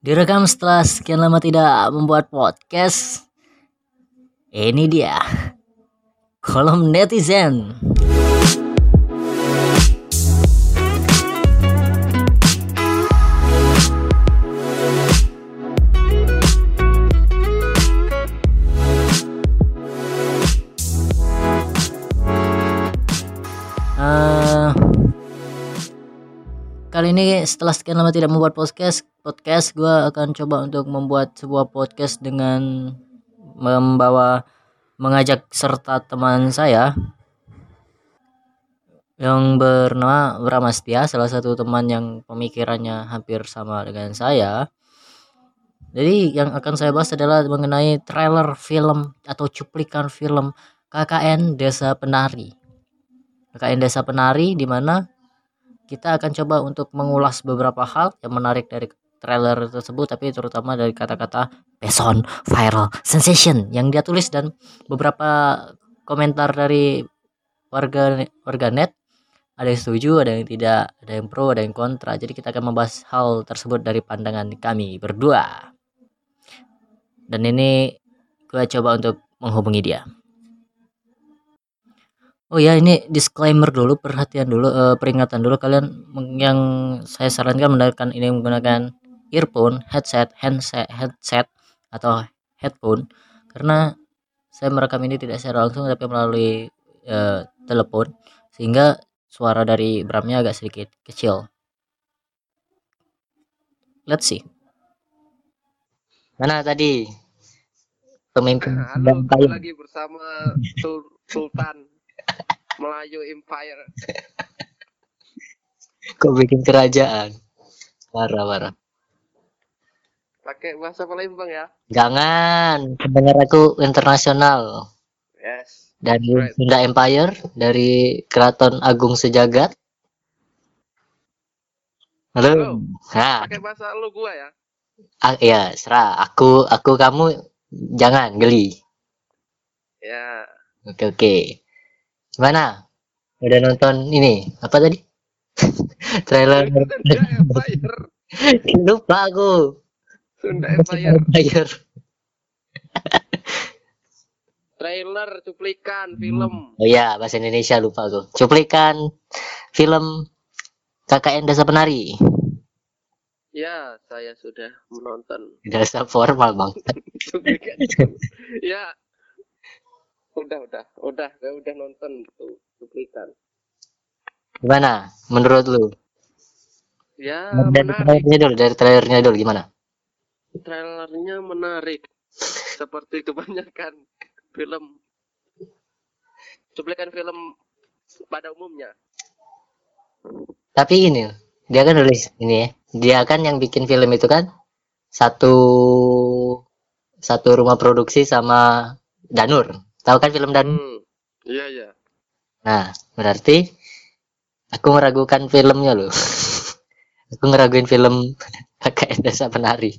Direkam setelah sekian lama tidak membuat podcast. Ini dia. Kolom netizen. Kali ini setelah sekian lama tidak membuat podcast, podcast gue akan coba untuk membuat sebuah podcast dengan membawa mengajak serta teman saya yang bernama Bramastia, salah satu teman yang pemikirannya hampir sama dengan saya. Jadi yang akan saya bahas adalah mengenai trailer film atau cuplikan film KKN Desa Penari. KKN Desa Penari di mana kita akan coba untuk mengulas beberapa hal yang menarik dari trailer tersebut tapi terutama dari kata-kata peson viral sensation yang dia tulis dan beberapa komentar dari warga warga net ada yang setuju ada yang tidak ada yang pro ada yang kontra. Jadi kita akan membahas hal tersebut dari pandangan kami berdua. Dan ini gue coba untuk menghubungi dia Oh ya ini disclaimer dulu perhatian dulu eh, peringatan dulu. Kalian yang saya sarankan mendengarkan ini menggunakan earphone, headset, handset, headset atau headphone. Karena saya merekam ini tidak secara langsung tapi melalui eh, telepon. Sehingga suara dari Bramnya agak sedikit kecil. Let's see. Mana tadi? Pemimpin Halo, lagi bersama Sul- Sultan Melayu Empire. Kok bikin kerajaan? Parah parah. Pakai bahasa Palembang ya? Jangan, pendengar aku internasional Yes. dari Right. Sunda Empire, dari Keraton Agung Sejagat. Halo. Halo. Nah, Pakai bahasa lu gua ya? ah, ya, serah. Aku, aku, kamu, jangan geli. Ya. Oke, oke. Gimana? Udah nonton ini? Apa tadi? Trailer. Lupa aku. Sunda Empire. Empire. Trailer, cuplikan, film. Oh iya, bahasa Indonesia lupa aku. Cuplikan film KKN Desa Penari. Ya, saya sudah menonton. Desa formal bang. Ya. Udah, udah, udah, udah nonton tuh cuplikan. Gimana? Menurut lu? Ya, dari menarik. trailernya dulu, dari trailernya dulu gimana? Trailernya menarik. Seperti kebanyakan film cuplikan film pada umumnya. Tapi ini, dia kan nulis ini ya. Dia kan yang bikin film itu kan satu satu rumah produksi sama Danur. Tahu kan film Danur? Hmm. Iya, iya. Nah, berarti aku meragukan filmnya loh. aku ngeraguin film KKN Desa Penari.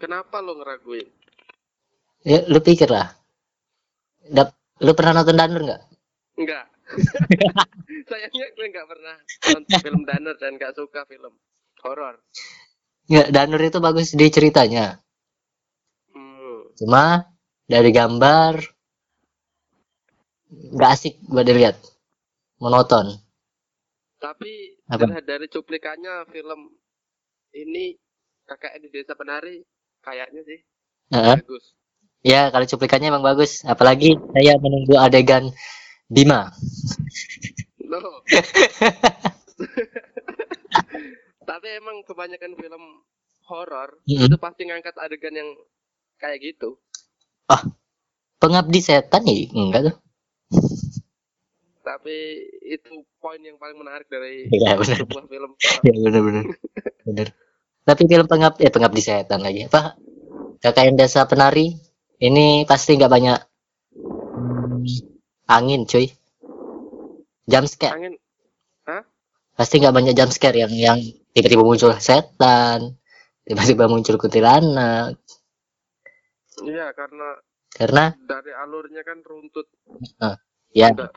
Kenapa lo ngeraguin? Ya, lu pikir lah. Dap, lu pernah nonton Danur nggak? Enggak. Sayangnya gue nggak pernah nonton film Danner dan nggak suka film horor. Nggak, Danur itu bagus di ceritanya. Hmm. Cuma dari gambar nggak asik buat dilihat. Monoton. Tapi Apa? dari cuplikannya film ini KKN di Desa Penari kayaknya sih Heeh. bagus. Ya, kalau cuplikannya emang bagus. Apalagi saya menunggu adegan Bima. Loh. Tapi emang kebanyakan film horor Mm-mm. itu pasti ngangkat adegan yang kayak gitu. Pengabdi setan nih? Enggak tuh. Tapi itu poin yang paling menarik dari Iya, benar. sebuah film. Ya benar-benar. Benar. Tapi film pengabdi, eh pengabdi setan lagi. Apa? KKN Desa Penari ini pasti nggak banyak angin, cuy. Jump scare. Angin Pasti nggak banyak jump scare yang yang tiba-tiba muncul setan, tiba-tiba muncul kuntilanak. Iya karena Karena dari alurnya kan runtut. ya Enggak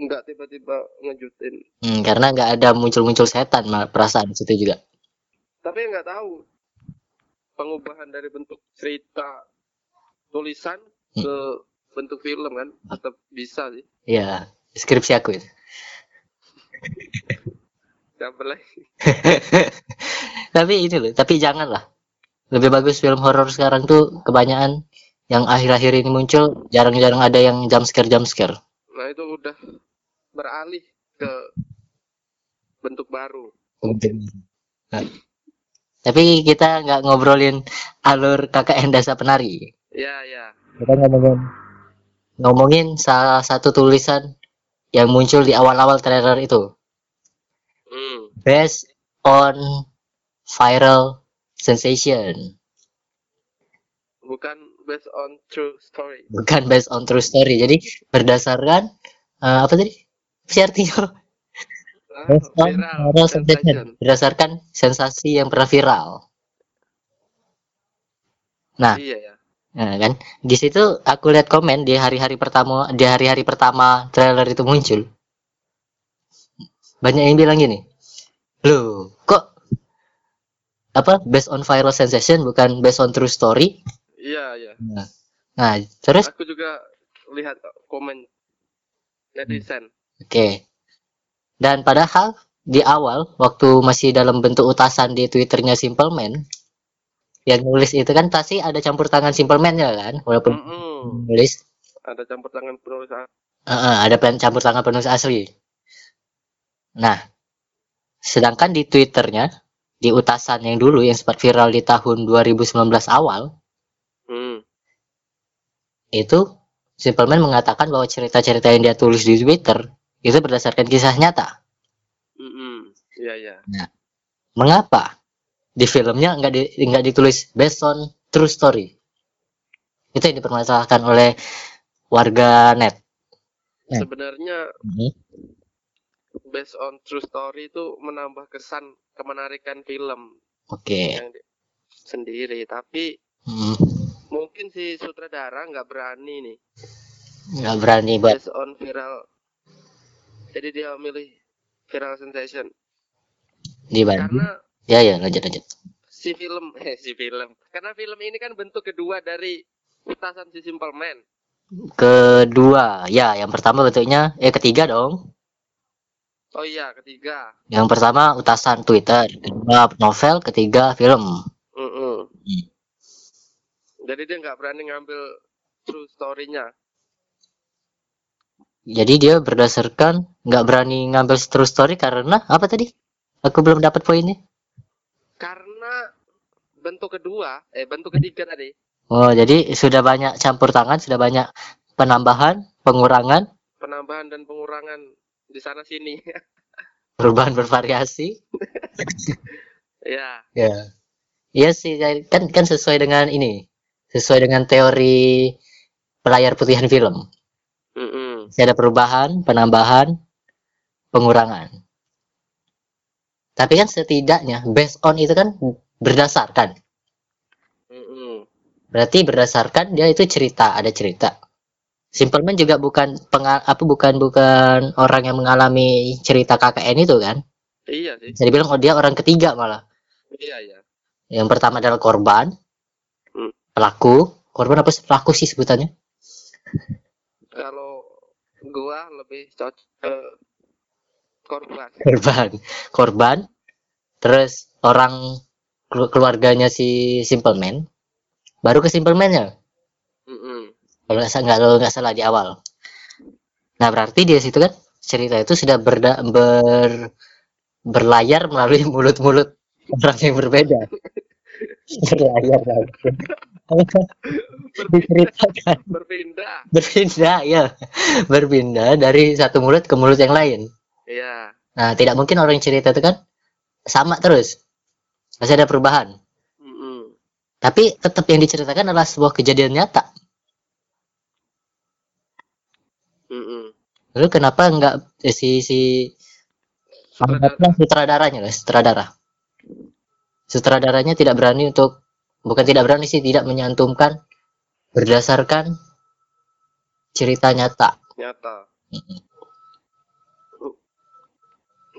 enggak tiba-tiba ngejutin. Hmm, karena nggak ada muncul-muncul setan malah perasaan situ juga. tapi nggak tahu pengubahan dari bentuk cerita tulisan Hmm. ke bentuk film kan tetap bisa sih Iya, skripsi aku itu. siapa lagi tapi ini loh, tapi janganlah. Lebih bagus film horor sekarang tuh kebanyakan yang akhir-akhir ini muncul jarang-jarang ada yang jump scare jump scare. nah itu udah beralih ke bentuk baru Nah, Tapi kita nggak ngobrolin alur KKN Dasa Penari. ya ya Kita ngomongin ngomongin salah satu tulisan yang muncul di awal-awal trailer itu. hmm. Based on viral sensation. bukan based on true story Bukan based on true story. Jadi berdasarkan eh, apa tadi? Apa sih artinya? Ah, Based on viral viral sensation. sensation. Berdasarkan sensasi yang pernah viral. Nah, iya ya Nah, kan di situ aku lihat komen di hari-hari pertama di hari-hari pertama trailer itu muncul. Banyak yang bilang gini. Loh, apa based on viral sensation bukan based on true story? iya ya Nah, nah, terus aku juga lihat komen netizen oke. Dan padahal di awal waktu masih dalam bentuk utasan di Twitternya Simple Man yang nulis itu kan pasti ada campur tangan Simple Man-nya kan walaupun Mm-mm. nulis ada campur tangan penulis Heeh, ada pen campur tangan penulis asli. Nah, sedangkan di Twitternya, di utasan yang dulu yang sempat viral di tahun 2019 awal, hmm. itu Simpleman mengatakan bahwa cerita-cerita yang dia tulis di Twitter itu berdasarkan kisah nyata. Mm-mm. iya ya Mengapa di filmnya nggak di, nggak ditulis based on true story? Itu yang dipermasalahkan oleh warga net. Hmm. sebenarnya based on true story itu menambah kesan kemenarikan film Oke. yang di- sendiri. Tapi Hmm, mungkin si sutradara nggak berani nih. Nggak berani buat based on viral. Jadi dia milih viral sensation. Dibanding. karena Ya ya lanjut lanjut. si film eh si film. Karena film ini kan bentuk kedua dari utasan si Simple Man. Kedua, ya, yang pertama bentuknya, eh ketiga dong. Oh iya ketiga Yang pertama utasan Twitter, kedua novel, ketiga film. Mm-mm. Hmm. jadi dia nggak berani ngambil true story-nya Jadi dia berdasarkan nggak berani ngambil true story karena apa tadi? Aku belum dapat poinnya. karena bentuk kedua eh bentuk ketiga tadi Oh, jadi sudah banyak campur tangan, sudah banyak penambahan, pengurangan, penambahan dan pengurangan di sana sini perubahan bervariasi. ya Ya. Iya sih, kan kan sesuai dengan ini. Sesuai dengan teori pelayar putihan film. Mm-mm. Masih ada perubahan, penambahan, pengurangan. Tapi kan setidaknya based on itu kan berdasarkan. Mm-mm. Berarti berdasarkan dia itu cerita, ada cerita. Simpleman juga bukan pengal apa bukan bukan orang yang mengalami cerita KKN itu kan. iya sih Bisa dibilang oh dia orang ketiga malah. iya ya Yang pertama adalah korban, Hmm. pelaku, korban apa sih? pelaku sih sebutannya? kalau gua lebih cocok ke korban Korban, korban, terus orang kelu- keluarganya si Simpleman, baru ke Simpleman-nya. Kalau nggak salah nggak nggak salah di awal. Nah berarti di situ kan cerita itu sudah berda, ber, berlayar melalui mulut-mulut orang yang berbeda. berlayar langsung. Diceritakan berpindah berpindah ya, berpindah dari satu mulut ke mulut yang lain. iya Nah tidak mungkin orang yang cerita itu kan sama terus, masih ada perubahan. Mm-mm. Tapi tetap yang diceritakan adalah sebuah kejadian nyata. Lalu kenapa enggak eh, si si Sutradara. anggaplah sutradaranya lah, sutradara. Sutradaranya tidak berani untuk bukan tidak berani sih tidak menyantumkan berdasarkan cerita nyata. nyata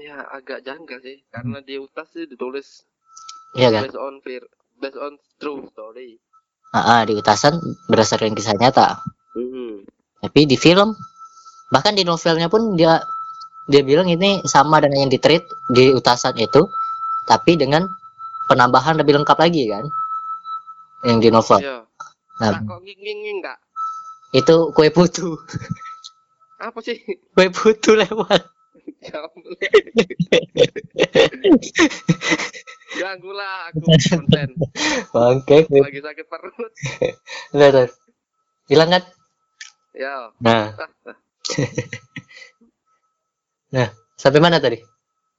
ya agak janggal sih karena di utas sih ditulis Iya kan? based on vir based on true story Ah, ah, di utasan berdasarkan kisah nyata. Mhm. Tapi di film bahkan di novelnya pun dia dia bilang ini sama dengan yang di treat di utasan itu tapi dengan penambahan lebih lengkap lagi kan yang di novel. iya Nah, Kak, kok nging nggak itu kue putu. apa sih Kue putu lewat. Ya ganggu lah aku konten Bangke. kue- lagi sakit perut. Hilang kan? ya Nah. nah, sampai mana tadi?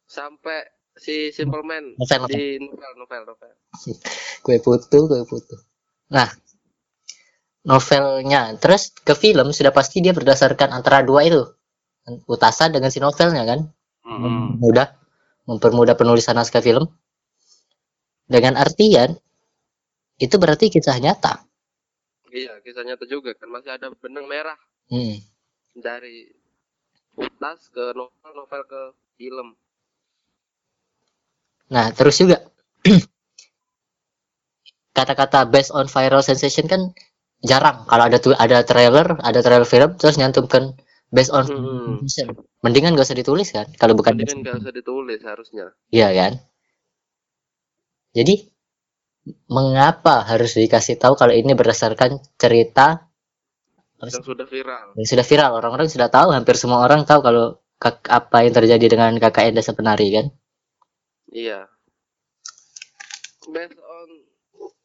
sampai si Simple Man Novel, novel. di novel novel novel Kue putu, kue putu. Nah, novelnya. Terus ke film sudah pasti dia berdasarkan antara dua itu. Utasan dengan si novelnya kan. Mhm. Mudah mempermudah penulisan naskah film. Dengan artian itu berarti kisah nyata. iya kisah nyata juga kan masih ada benang merah Hmm. Dari utas ke novel novel ke film Nah, terus juga kata-kata based on viral sensation kan jarang kalau ada tuh ada trailer, ada trailer film terus nyantumkan based on Hmm. sensation. Mendingan gak usah ditulis kan kalau bukan kan nggak usah ditulis harusnya Iya kan? Jadi mengapa harus dikasih tahu kalau ini berdasarkan cerita yang sudah viral yang sudah viral? Orang-orang sudah tahu, hampir semua orang tahu kalau kak- apa yang terjadi dengan kakak Enda Sepenari kan? iya based on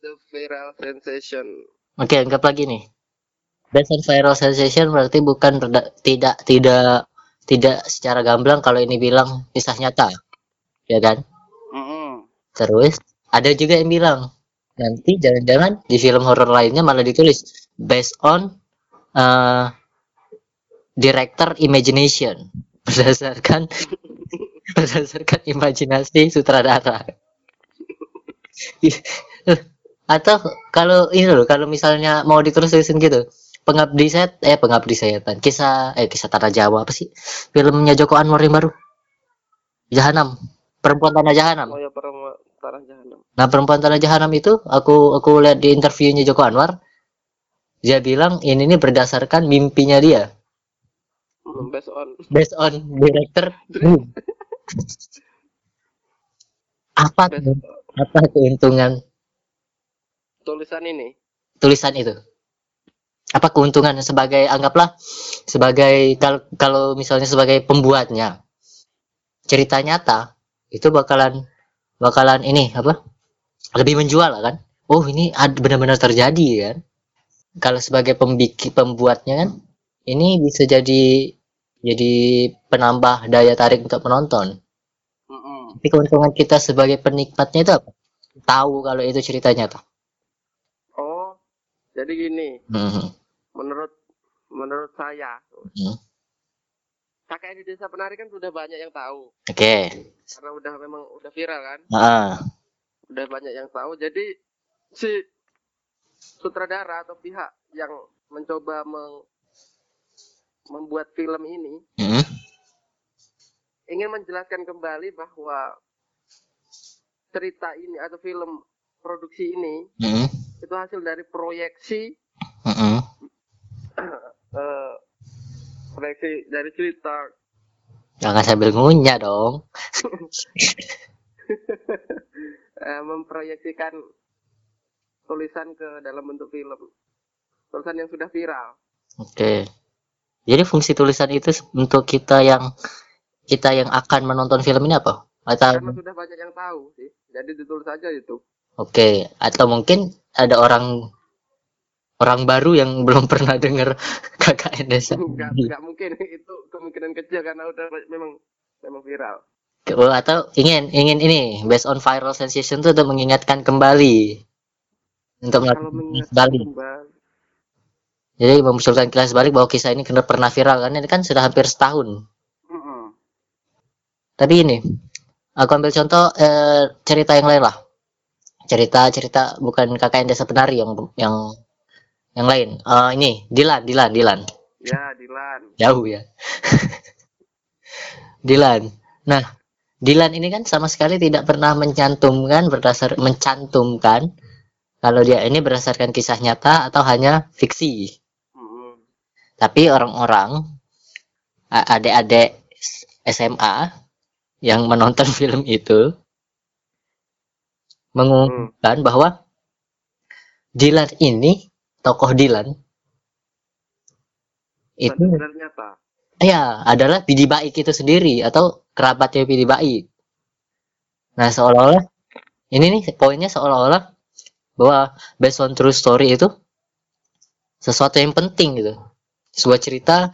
the viral sensation Oke, anggap lagi nih. Based on viral sensation berarti bukan tidak tidak tidak secara gamblang kalau ini bilang kisah nyata, ya kan? Mhm. Terus ada juga yang bilang nanti jangan-jangan di film horor lainnya malah ditulis based on uh, director imagination berdasarkan berdasarkan imajinasi sutradara. Atau kalau ini loh, kalau misalnya mau ditulis-tulisin gitu, pengabdi set eh pengabdi setan, kisah eh kisah tanah Jawa apa sih? Filmnya Joko Anwar yang baru. Jahanam, perempuan tanah Jahanam. oh ya perempuan tanah jahanam Nah, perempuan tanah jahanam itu aku aku lihat di interviewnya Joko Anwar. Dia bilang ini nih berdasarkan mimpinya dia. Hmm, based on. Based on director. Apa based on. Apa keuntungan? Tulisan ini. Tulisan itu? Apa keuntungan? Sebagai anggaplah sebagai kalau kalau misalnya sebagai pembuatnya cerita nyata itu bakalan bakalan ini apa? Lebih menjual lah kan? Oh ini benar-benar terjadi kan kalau sebagai pembiki pembuatnya kan ini bisa jadi jadi penambah daya tarik untuk menonton. Mhm. tapi keuntungan kita sebagai penikmatnya itu apa? Tahu kalau itu cerita nyata oh jadi gini. Mhm. menurut menurut saya Hmm. kakek di desa penari kan sudah banyak yang tahu. Oke. Karena udah memang udah viral kan? Ah, udah banyak yang tahu. Jadi si sutradara atau pihak yang mencoba meng- membuat film ini mhm. ingin menjelaskan kembali bahwa cerita ini atau film produksi ini Mhm. itu hasil dari proyeksi Mhm. eh, proyeksi dari cerita jangan sambil ngunyah dong eh, memproyeksikan tulisan ke dalam bentuk film. Tulisan yang sudah viral. Oke. Jadi fungsi tulisan itu untuk kita yang kita yang akan menonton film ini apa? Atau karena sudah banyak yang tahu sih. Jadi ditulis aja itu. Oke, atau mungkin ada orang orang baru yang belum pernah dengar KKN Desa. nggak nggak mungkin. Itu kemungkinan kecil karena udah memang memang viral. Atau ingin ingin ini based on viral sensation itu untuk mengingatkan kembali untuk melakukan balik. kembali Jadi memunculkan kilas balik bahwa kisah ini kena pernah viral kan ini kan sudah hampir setahun. Mm-mm. Tapi ini aku ambil contoh eh, cerita yang lain lah. Cerita-cerita bukan KKN Desa Penari yang yang yang lain. Eh, ini Dilan, Dilan, Dilan. ya Dilan Jauh ya. Dilan. Nah, Dylan ini kan sama sekali tidak pernah mencantumkan berdasar mencantumkan kalau dia ini berdasarkan kisah nyata atau hanya fiksi. Mm-mm. Tapi orang-orang adik-adik SMA yang menonton film itu mengumumkan bahwa Dylan ini tokoh Dylan itu Benar nyata. ya adalah Bidi Baik itu sendiri atau kerabatnya Bidi Baik. Nah seolah-olah ini nih poinnya seolah-olah bahwa based on true story itu sesuatu yang penting gitu. Sebuah cerita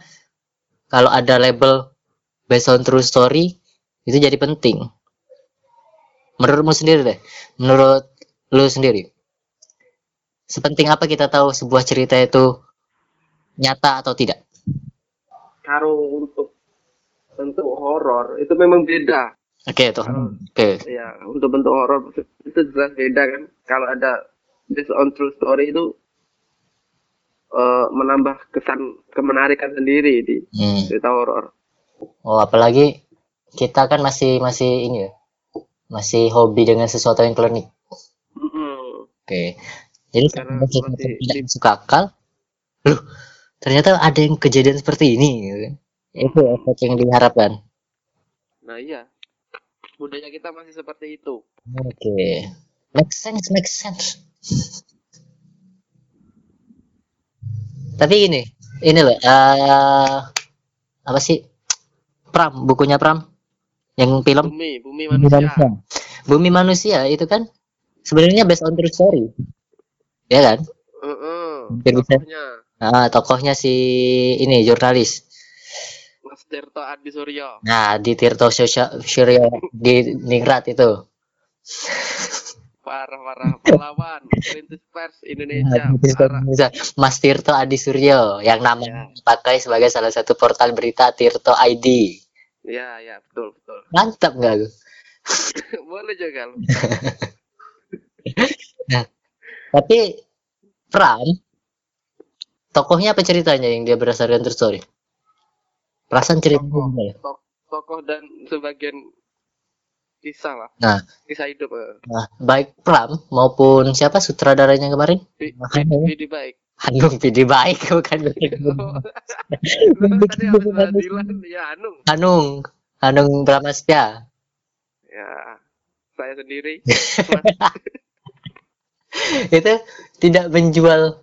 kalau ada label based on true story itu jadi penting. Menurutmu sendiri deh, menurut lu sendiri. Sepenting apa kita tahu sebuah cerita itu nyata atau tidak? Kalau untuk bentuk horor itu memang beda. Oke, tuh. Kalau- Oke. Ya, untuk bentuk horor itu jelas beda kan. Kalau ada based on true story itu eh, menambah kesan kemenarikan sendiri di Hmm. cerita horor. Oh, apalagi kita kan masih masih ini ya. Masih hobi dengan sesuatu yang klinik. Mm-mm. Oke. Jadi Karena kita seperti tidak masuk akal, loh, ternyata ada yang kejadian seperti ini gitu. kan. Itu efek yang diharapkan. Nah iya, budaya kita masih seperti itu. Oke. Make sense, make sense. Tapi ini, ini loh, eh, apa sih? Pram, bukunya Pram, yang film Bumi, bumi Bumi manusia. Bumi manusia itu kan sebenarnya based on true story. Ya kan? Heeh. Hampir bisa. Tokohnya Nah, tokohnya si ini jurnalis. Mas Tirto Adi Suryo. Nah, di Tirto Suryo di Ningrat itu. Parah parah pahlawan perintis pers Indonesia. Nah, Parah. Indonesia. Mas Tirto Adi Suryo yang namanya Ya, dipakai sebagai salah satu portal berita Tirto ID. ya, ya, betul betul. Mantap nggak lu? Boleh juga. Lu. Tapi Pram tokohnya apa ceritanya yang dia berdasarkan true story? Perasaan ceritanya Tokoh. Tokoh dan sebagian kisah lah. Nah. Kisah hidup. eh. Nah, baik Pram maupun siapa sutradaranya kemarin? Bi- Bidi baik. Hanung Pidi baik bukan ya Anung. Hanung Hanung Bramastya Ya, saya sendiri. itu tidak menjual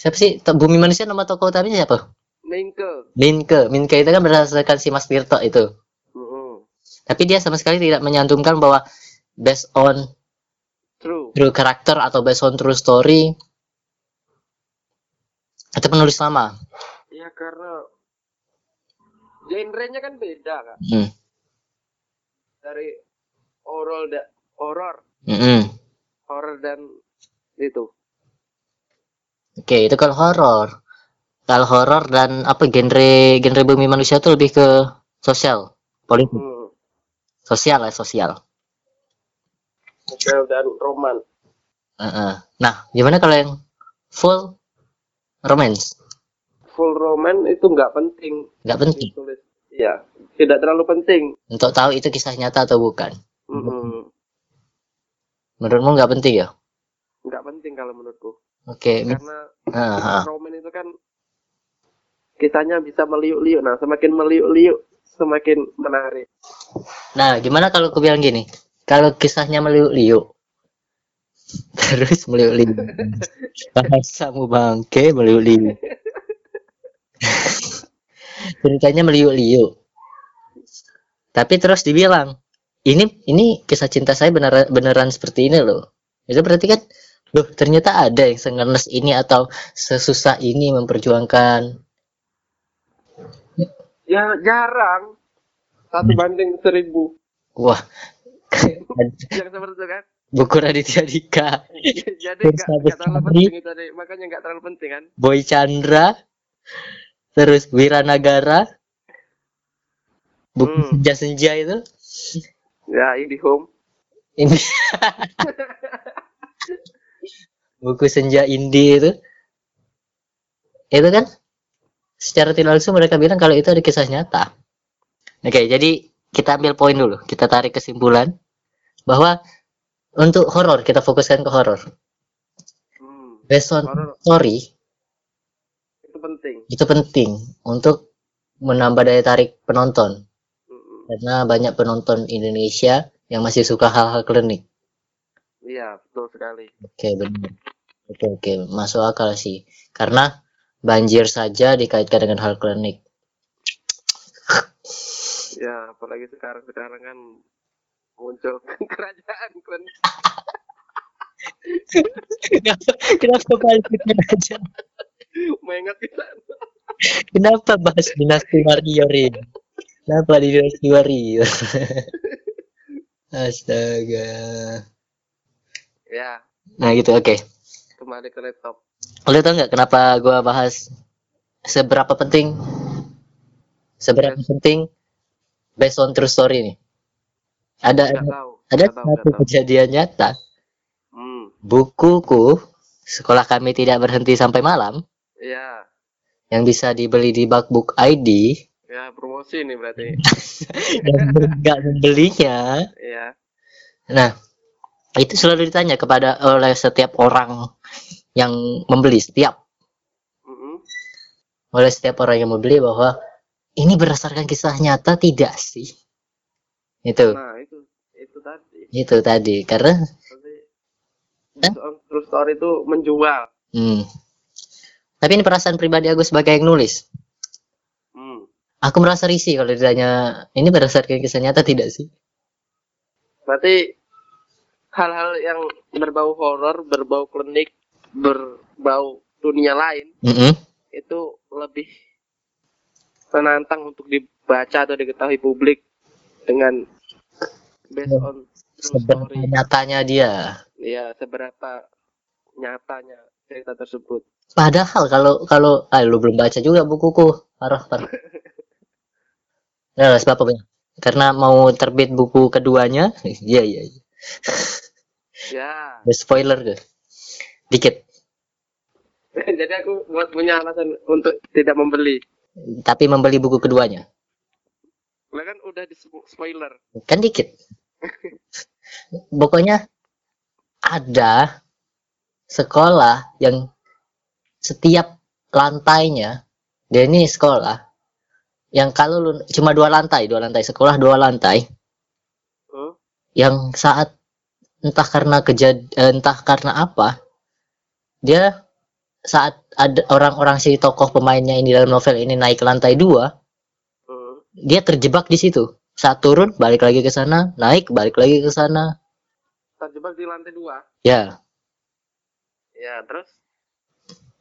siapa sih Bumi Manusia nama tokoh utamanya siapa? Mingke. Minke Minke itu kan berdasarkan si Mas Tirto itu. Tapi dia sama sekali tidak menyantumkan bahwa based on True. true karakter atau based on true story atau penulis lama Ya karena genrenya kan beda kan hmm. dari horror da horror, Mm-mm. horror dan itu. oke itu kalau horor kalau horor dan apa genre genre Bumi Manusia itu lebih ke sosial politik Hmm. Sosial lah sosial Novel dan roman. Heeh. Nah, gimana kalau yang full romance? Full roman itu nggak penting Nggak penting ditulis. Iya, tidak terlalu penting. untuk tahu itu kisah nyata atau bukan. Mm-mm. Menurutmu nggak penting ya? Nggak penting kalau menurutku. Oke. Karena Heeh. roman itu kan kisahnya bisa meliuk-liuk. Nah, semakin meliuk-liuk semakin menarik. Nah, gimana kalau aku bilang gini? Kalau kisahnya meliuk-liuk, terus meliuk-liuk, bahasamu bangke meliuk-liuk. Ceritanya meliuk-liuk. Tapi terus dibilang, ini ini kisah cinta saya beneran beneran seperti ini loh. Itu berarti kan, loh ternyata ada yang sengenes ini atau sesusah ini memperjuangkan. Ya jarang. Satu banding seribu. Wah, Yang seperti itu kan. buku Raditya Dika. Jadi nggak Bersama nggak terlalu penting itu tadi. Makanya nggak terlalu penting kan. Boy Chandra, terus Wiranagara, buku Hmm. senja-senja itu, Ya, ini home. ini buku senja indie itu, itu kan secara tidak langsung mereka bilang kalau itu ada kisah nyata. Oke, jadi kita ambil poin dulu kita tarik kesimpulan bahwa untuk horor kita fokuskan ke horor Hmm. based on story itu penting. itu penting untuk menambah daya tarik penonton Mm-mm. karena banyak penonton Indonesia yang masih suka hal-hal klinik Iya, betul sekali. oke benar oke oke masuk akal sih karena banjir saja dikaitkan dengan hal klinik. Ya, apalagi sekarang sekarang kan muncul kerajaan kan. kenapa kenapa balik ke aja Mengingat kita. kenapa bahas dinasti warrior ini kenapa di dinasti warrior astaga. Ya, nah gitu oke. Kembali ke laptop. Lo tau nggak kenapa gua bahas seberapa penting seberapa Yes. penting based on true story nih? Ada Nggak tahu. ada tahu, satu tahu. kejadian nyata Hmm. bukuku sekolah kami tidak berhenti sampai malam Ya, yang bisa dibeli di Bakbook ID ya promosi nih berarti. dan nggak membelinya. Ya. Nah itu selalu ditanya kepada oleh setiap orang yang membeli setiap Mm-mm. oleh setiap orang yang membeli bahwa ini berdasarkan kisah nyata tidak sih itu Nah, itu itu tadi. itu tadi karena Tapi true story itu menjual. hmm. tapi ini perasaan pribadi aku sebagai yang nulis Hmm. aku merasa risih kalau ditanya ini berdasarkan kisah nyata tidak sih Berarti hal-hal yang berbau horor, berbau klinik, berbau dunia lain Mm-mm. itu lebih menantang untuk dibaca atau diketahui publik dengan based on seberapa story. nyatanya dia Ya, seberapa nyatanya cerita tersebut. padahal kalau kalau ah, lu belum baca juga bukuku parah parah nah sebab apa ya? karena mau terbit buku keduanya iya iya iya. Ya. Ada spoiler tuh dikit Jadi aku buat punya alasan untuk tidak membeli. tapi membeli buku keduanya Lah kan udah di spoiler. kan dikit pokoknya ada sekolah yang setiap lantainya dia ini sekolah yang kalau lu cuma dua lantai dua lantai sekolah dua lantai Oh, yang saat entah karena kejad eh, entah karena apa dia saat ada orang-orang si tokoh pemainnya ini dalam novel ini naik ke lantai dua oh. dia terjebak di situ saat turun balik lagi ke sana naik balik lagi ke sana Terjebak di lantai dua. ya Ya, terus?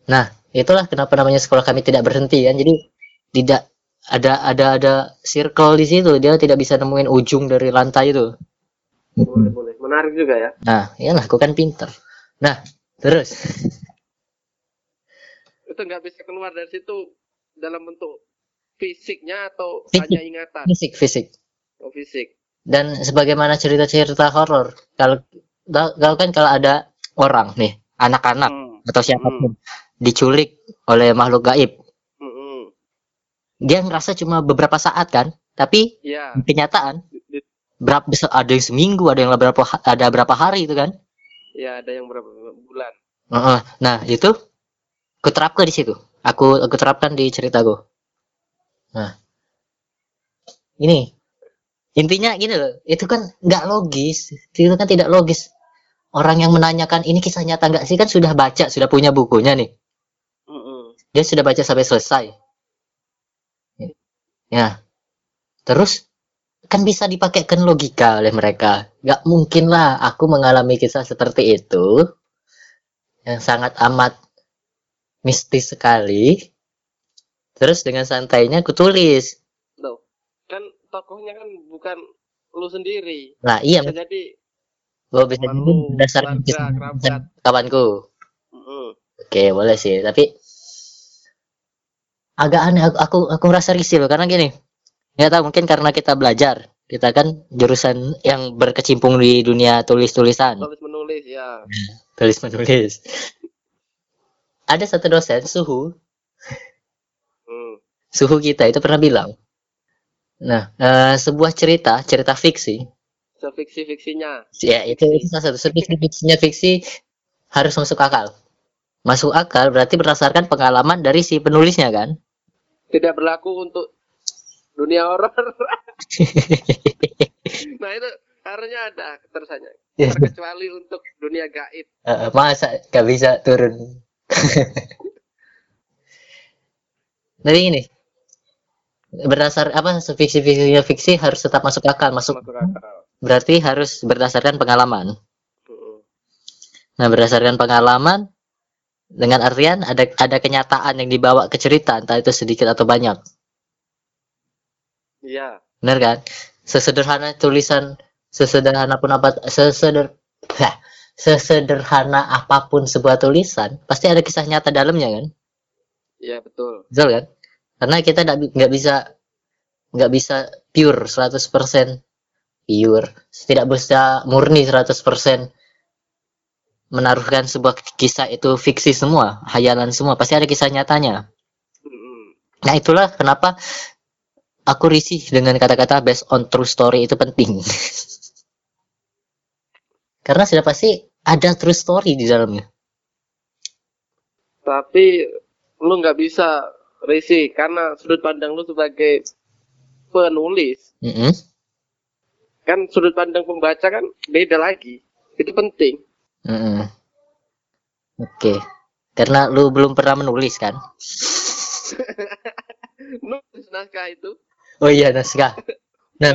Nah, itulah kenapa namanya sekolah kami tidak berhenti kan. Jadi tidak ada ada ada circle di situ. Dia tidak bisa nemuin ujung dari lantai itu. Boleh, boleh. Menarik juga ya. Nah, iyalah aku kan pinter. Nah, terus Itu nggak bisa keluar dari situ dalam bentuk fisiknya atau Fisik. hanya ingatan? fisik fisik. Oh, fisik. Dan sebagaimana cerita-cerita horor, kalau kalau kan kalau ada orang nih, anak-anak Hmm. atau siapa pun diculik oleh makhluk gaib, Hmm, hmm. dia ngerasa cuma beberapa saat kan, tapi Ya, kenyataan berapa ada yang seminggu, ada yang berapa ada berapa hari itu kan? Ya ada yang berapa bulan. Heeh. Nah, itu aku terapkan di situ. Aku aku terapkan di ceritaku. Nah. Ini intinya gini loh, itu kan nggak logis. Itu kan tidak logis. Orang yang menanyakan ini kisah nyata nggak sih kan sudah baca, sudah punya bukunya nih. Hmm. Dia sudah baca sampai selesai. Ya. Terus kan bisa dipakaikan logika oleh mereka. Nggak mungkin lah aku mengalami kisah seperti itu yang sangat amat mistis sekali. Terus dengan santainya aku tulis. Loh, kan tokohnya kan bukan lu sendiri. Nah iya, Bisa jadi gue bisa jadi berdasarkan kisah kawanku. Hmm, Oke boleh sih, tapi agak aneh. Aku aku, aku merasa risih loh karena gini. Nggak tahu mungkin karena kita belajar. Kita kan jurusan yang berkecimpung di dunia tulis-tulisan. Tulis menulis ya. tulis menulis ada satu dosen suhu Hmm. suhu kita itu pernah bilang Nah, eh, sebuah cerita, cerita fiksi, Sefiksi-fiksinya. ya itu, itu salah satu fiksi fiksinya fiksi harus masuk akal. Masuk akal berarti berdasarkan pengalaman dari si penulisnya kan? Tidak berlaku untuk dunia horor. nah itu harusnya ada terusannya. Ya. Terkecuali untuk dunia gaib. Eh, masa gak bisa turun? Jadi ini berdasar apa fiksi fiksinya fiksi harus tetap masuk akal masuk Masuk akal. berarti harus berdasarkan pengalaman nah berdasarkan pengalaman dengan artian ada ada kenyataan yang dibawa ke cerita entah itu sedikit atau banyak Iya. benar kan? Sesederhana tulisan sesederhana pun apa seseder sesederhana apa pun sebuah tulisan pasti ada kisah nyata dalamnya kan? Iya betul. betul kan? Karena kita nggak bi- nggak bisa nggak bisa pure 100% pure. Tidak bisa murni 100% menaruhkan sebuah kisah itu fiksi semua hayalan semua pasti ada kisah nyatanya. Nah itulah kenapa aku risih dengan kata-kata based on true story itu penting karena sudah pasti ada true story di dalamnya Tapi lu nggak bisa risi karena sudut pandang lu sebagai penulis Mm-mm. kan sudut pandang pembaca kan beda lagi. Itu penting. Mm-mm. oke karena lu belum pernah menulis kan Nulis naskah itu Oh iya naskah. Nah,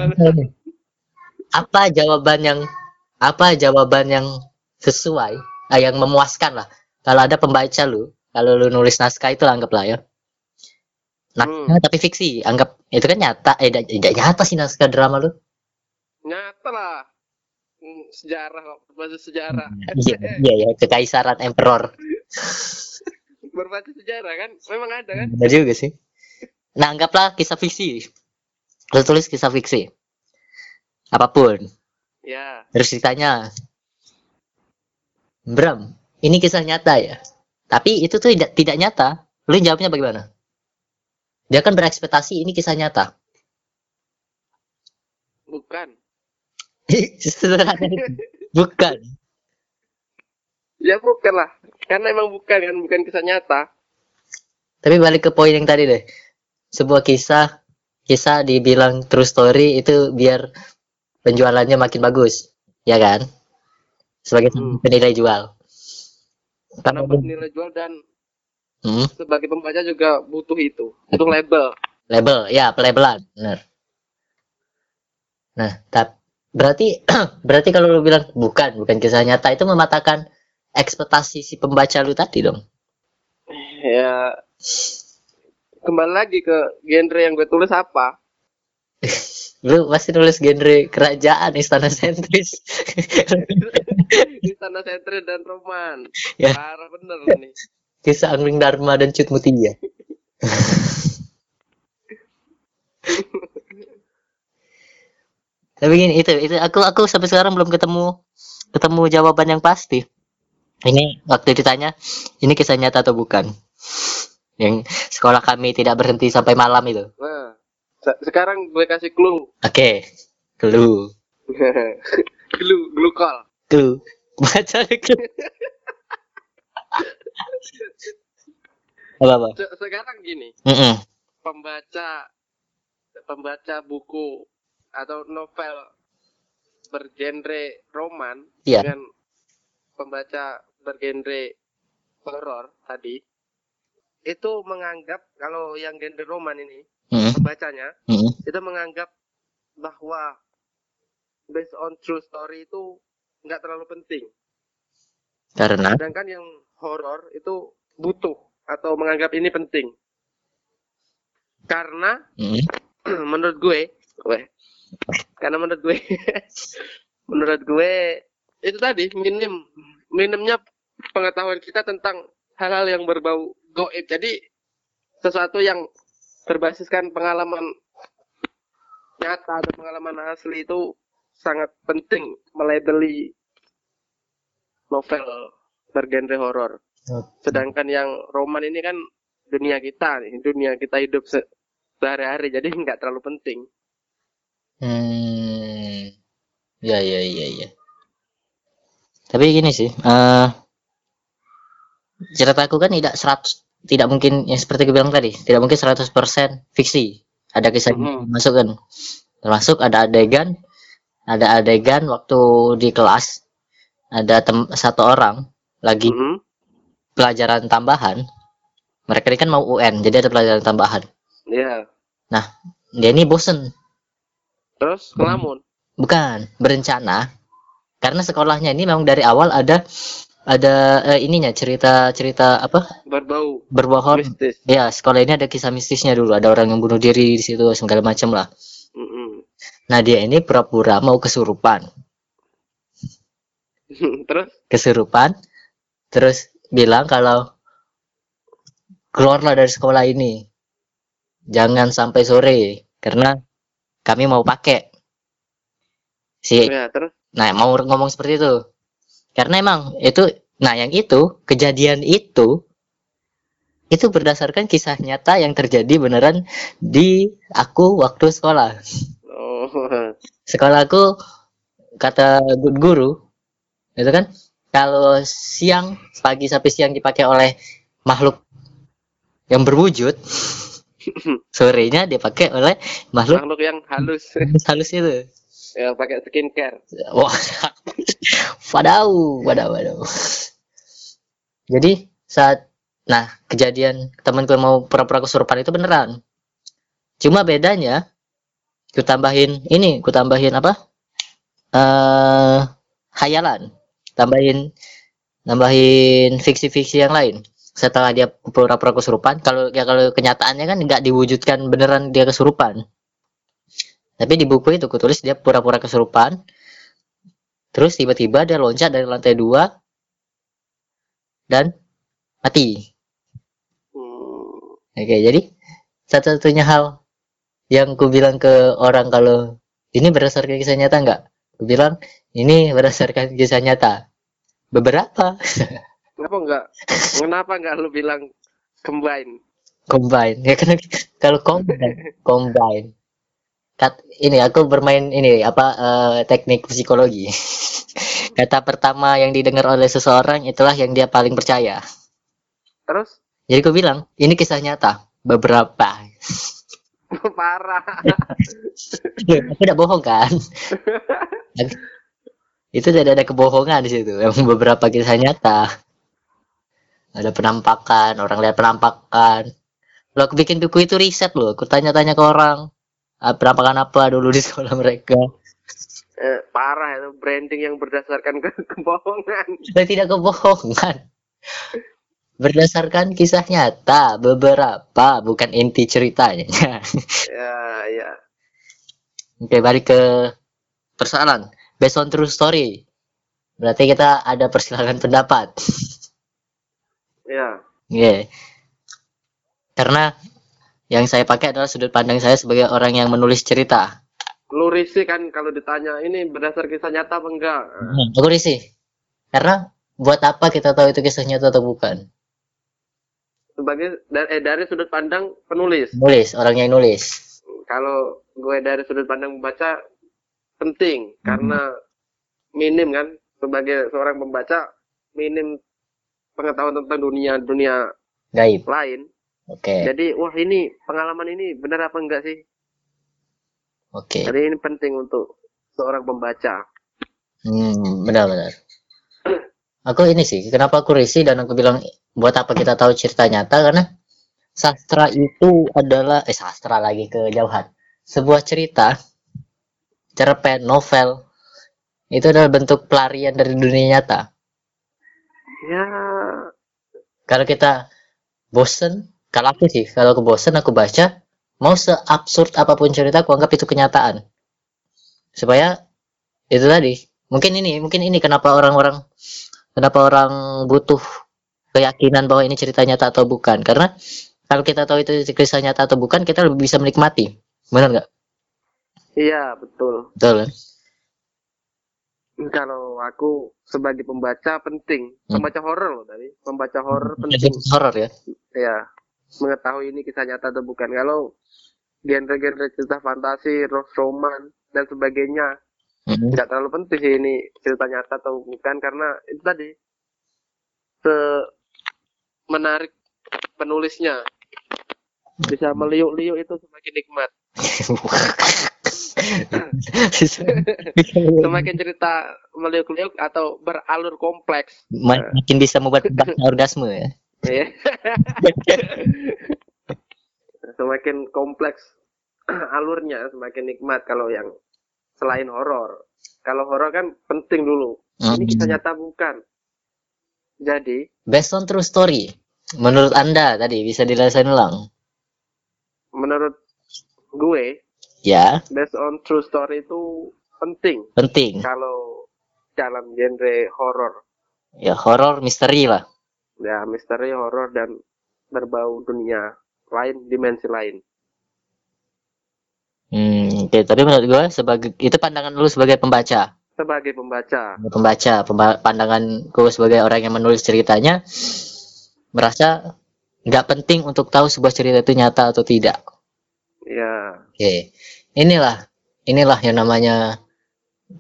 apa jawaban yang apa jawaban yang sesuai, ah, yang memuaskan lah. Kalau ada pembaca lu, kalau lu nulis naskah itu anggaplah ya. Naskah tapi fiksi, anggap itu kan nyata. Eh tidak nyata sih naskah drama lu. nyata lah. Hmm, Sejarah berbasis sejarah. Iya iya ya, kekaisaran emperor. Berbasis sejarah kan, memang ada kan? Benar juga sih. Nah, anggaplah kisah fiksi. Lu tulis kisah fiksi. Apa pun. Ya, Terus ditanya, Bram, ini kisah nyata ya? Tapi itu tuh tidak tidak nyata. Lu jawabnya bagaimana? Dia kan berekspektasi ini kisah nyata. bukan. Bukan. Ya bukan lah, karena emang bukan kan, bukan kisah nyata. Tapi balik ke poin yang tadi deh. Sebuah kisah, kisah dibilang true story itu biar penjualannya makin bagus, ya kan? Sebagai Hmm. penilai jual. Karena Kalau nilai jual dan Hmm, sebagai pembaca juga butuh itu. Itu label. label, ya pelabelan, benar. Nah, tap, berarti berarti kalau lu bilang bukan, bukan kisah nyata itu mematahkan ekspektasi si pembaca lu tadi dong. Ya, kembali lagi ke genre yang gue tulis apa. Lu pasti nulis genre kerajaan, istana sentris. Istana sentris dan roman. Ya. Parah bener nih. Kisah Angling Dharma dan Cut Mutia. Tapi gini itu itu aku aku sampai sekarang belum ketemu ketemu jawaban yang pasti. Ini waktu ditanya ini kisah nyata atau bukan? Yang sekolah kami tidak berhenti sampai malam itu. Nah, se- sekarang gue kasih clue. Oke, clue, clue, clue call. clue. Baca clue. apa apa? Se- sekarang gini, Mm-mm. pembaca pembaca buku atau novel bergenre roman Iya. dengan pembaca bergenre horor tadi itu menganggap kalau yang genre roman ini Mm-mm. pembacanya Mm-mm. itu menganggap bahwa based on true story itu nggak terlalu penting Karena sedangkan yang horor itu butuh atau menganggap ini penting karena Mm-mm. menurut gue, gue karena menurut gue, menurut gue itu tadi minim minimnya pengetahuan kita tentang hal-hal yang berbau goib. Jadi sesuatu yang berbasiskan pengalaman nyata atau pengalaman asli itu sangat penting melabeli novel bergenre horor. Sedangkan yang roman ini kan dunia kita nih, dunia kita hidup se- sehari-hari, jadi nggak terlalu penting. Hmm. Ya ya ya ya. Tapi gini sih, eh ceritaku kan tidak 100 tidak mungkin yang seperti gue bilang tadi, tidak mungkin 100% fiksi. Ada kisah Mhm. masuk kan. Termasuk ada adegan ada adegan waktu di kelas ada tem satu orang lagi Mhm. pelajaran tambahan. Mereka ini kan mau UN, jadi ada pelajaran tambahan. Iya. Dia ini bosen, Terus ngelamun. bukan berencana karena sekolahnya ini memang dari awal ada ada eh, ininya cerita-cerita apa Berbau berbohong. mistis. Ya, sekolah ini ada kisah mistisnya dulu, ada orang yang bunuh diri di situ segala macam lah. Mhm. Nah, dia ini pura-pura mau kesurupan. Terus Kesurupan terus bilang kalau keluarlah dari sekolah ini. Jangan sampai sore karena kami mau pakai. Si ya terus Nah, mau ngomong seperti itu. Karena emang itu, nah yang itu, kejadian itu, itu berdasarkan kisah nyata yang terjadi beneran di aku waktu sekolah. oh Sekolahku, kata gu- guru, itu kan, kalau siang, pagi sampai siang dipakai oleh makhluk yang berwujud, sorenya dipakai oleh makhluk makhluk yang halus halus itu. ya pakai skincare. Wah, wadau, wadau, wadau. Jadi saat, nah kejadian temanku mau pura-pura kesurupan itu beneran. Cuma bedanya, ku tambahin ini, ku tambahin apa? eh hayalan, tambahin, nambahin fiksi-fiksi yang lain. Setelah dia pura-pura kesurupan, kalau ya kalau kenyataannya kan nggak diwujudkan beneran dia kesurupan. Tapi di buku itu kutulis dia pura-pura kesurupan, Terus tiba-tiba dia loncat dari lantai dua dan mati. Hmm. Oke, jadi satu-satunya hal yang ku bilang ke orang kalau ini berdasarkan kisah nyata nggak? Ku bilang ini berdasarkan kisah nyata. Beberapa Kenapa enggak? Kenapa enggak lu bilang combine? combine. Ya kan kalau combine, combine. Kat, ini aku bermain ini apa eh, teknik psikologi. Kata pertama yang didengar oleh seseorang itulah yang dia paling percaya. Terus Jadi aku bilang, ini kisah nyata. Beberapa. parah. aku tidak bohong kan? itu tidak ada kebohongan di situ. Memang beberapa kisah nyata. Ada penampakan, orang lihat penampakan. Lo aku bikin buku itu riset loh. Aku tanya-tanya ke orang. Penampakan apa dulu di sekolah mereka. Eh, parah itu branding yang berdasarkan ke kebohongan. Tidak kebohongan. Berdasarkan kisah nyata. Beberapa. Bukan inti ceritanya. Ya, ya. Oke, balik ke persoalan. Based on true story. Berarti kita ada persilangan pendapat. Ya. Iya. Karena yang saya pakai adalah sudut pandang saya sebagai orang yang menulis cerita. Lu risih kan kalau ditanya ini berdasar kisah nyata apa enggak? Hmm, aku risih. Karena buat apa kita tahu itu kisah nyata atau bukan? Sebagai da- eh, dari sudut pandang penulis. Nulis, orang yang nulis. Kalau gue dari sudut pandang membaca penting karena minim kan sebagai seorang pembaca minim pengetahuan tentang dunia dunia Gaib. lain. Oke. Jadi wah ini pengalaman ini benar apa enggak sih? Oke. Jadi ini penting untuk seorang pembaca. Hmm, benar-benar. Aku ini sih, kenapa aku risih dan aku bilang buat apa kita tahu cerita nyata karena sastra itu adalah eh sastra lagi kejauhan. Sebuah cerita, cerpen, novel itu adalah bentuk pelarian dari dunia nyata. Ya, Kalau kita bosen, kalau aku sih, kalau aku bosen aku baca, mau seabsurd apa pun cerita aku anggap itu kenyataan. Supaya itu tadi, mungkin ini, mungkin ini kenapa orang-orang kenapa orang butuh keyakinan bahwa ini cerita nyata atau bukan. Karena kalau kita tahu itu kisah nyata atau bukan, kita lebih bisa menikmati. Benar nggak? iya betul. Betul kan? Kalau aku sebagai pembaca penting, Hmm. pembaca horor loh tadi, pembaca horor penting. Horor ya. Ya, mengetahui ini kisah nyata atau bukan. Kalau genre-genre cerita fantasi, roman dan sebagainya. Mm-mm. Nggak terlalu penting sih ini cerita nyata atau bukan karena itu tadi se menarik penulisnya bisa meliuk-liuk itu semakin nikmat. Semakin cerita meliuk-liuk atau beralur kompleks. Ma- makin bisa membuat orgasme ya. Ya. semakin kompleks alurnya semakin nikmat kalau yang selain horor. Kalau horor kan penting dulu. Ini kisah Hmm. nyata bukan. Jadi Based on true story. Menurut Anda tadi bisa dijelaskan ulang? menurut gue Ya, based on true story itu penting penting. kalau dalam genre horor. Ya, horor misteri lah. Ya misteri horor dan berbau dunia lain, dimensi lain. Hmm, oke. Tapi menurut gue sebagai itu pandangan lu sebagai pembaca. Sebagai pembaca, Pembaca, pemba- pandanganku sebagai orang yang menulis ceritanya merasa nggak penting untuk tahu sebuah cerita itu nyata atau tidak. ya Oke. Inilah inilah yang namanya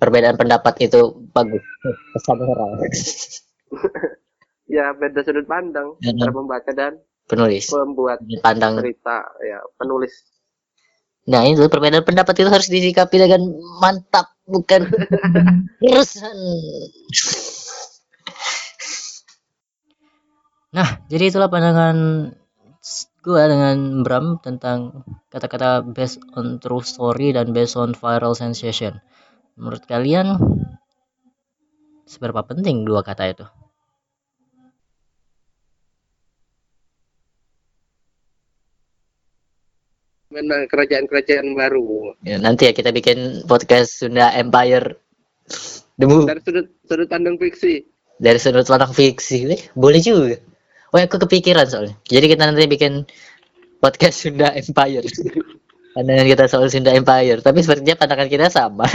perbedaan pendapat itu bagus. Pesan moral. ya beda sudut pandang Ya, antara pembaca dan Penulis. pembuat Pandang cerita, ya penulis. Nah itu perbedaan pendapat itu harus disikapi dengan mantap bukan urusan. Nah jadi itulah pandangan gue dengan Bram tentang kata-kata based on true story dan based on viral sensation. Menurut kalian seberapa penting dua kata itu? Kerajaan-kerajaan baru. Ya, nanti ya kita bikin podcast Sunda Empire. Demu. Dari sudut sudut pandang fiksi. dari sudut pandang fiksi. Eh, boleh juga. Oh aku kepikiran soalnya. Jadi kita nanti bikin podcast Sunda Empire. Pandangan kita soal Sunda Empire. Tapi sepertinya pandangan kita sama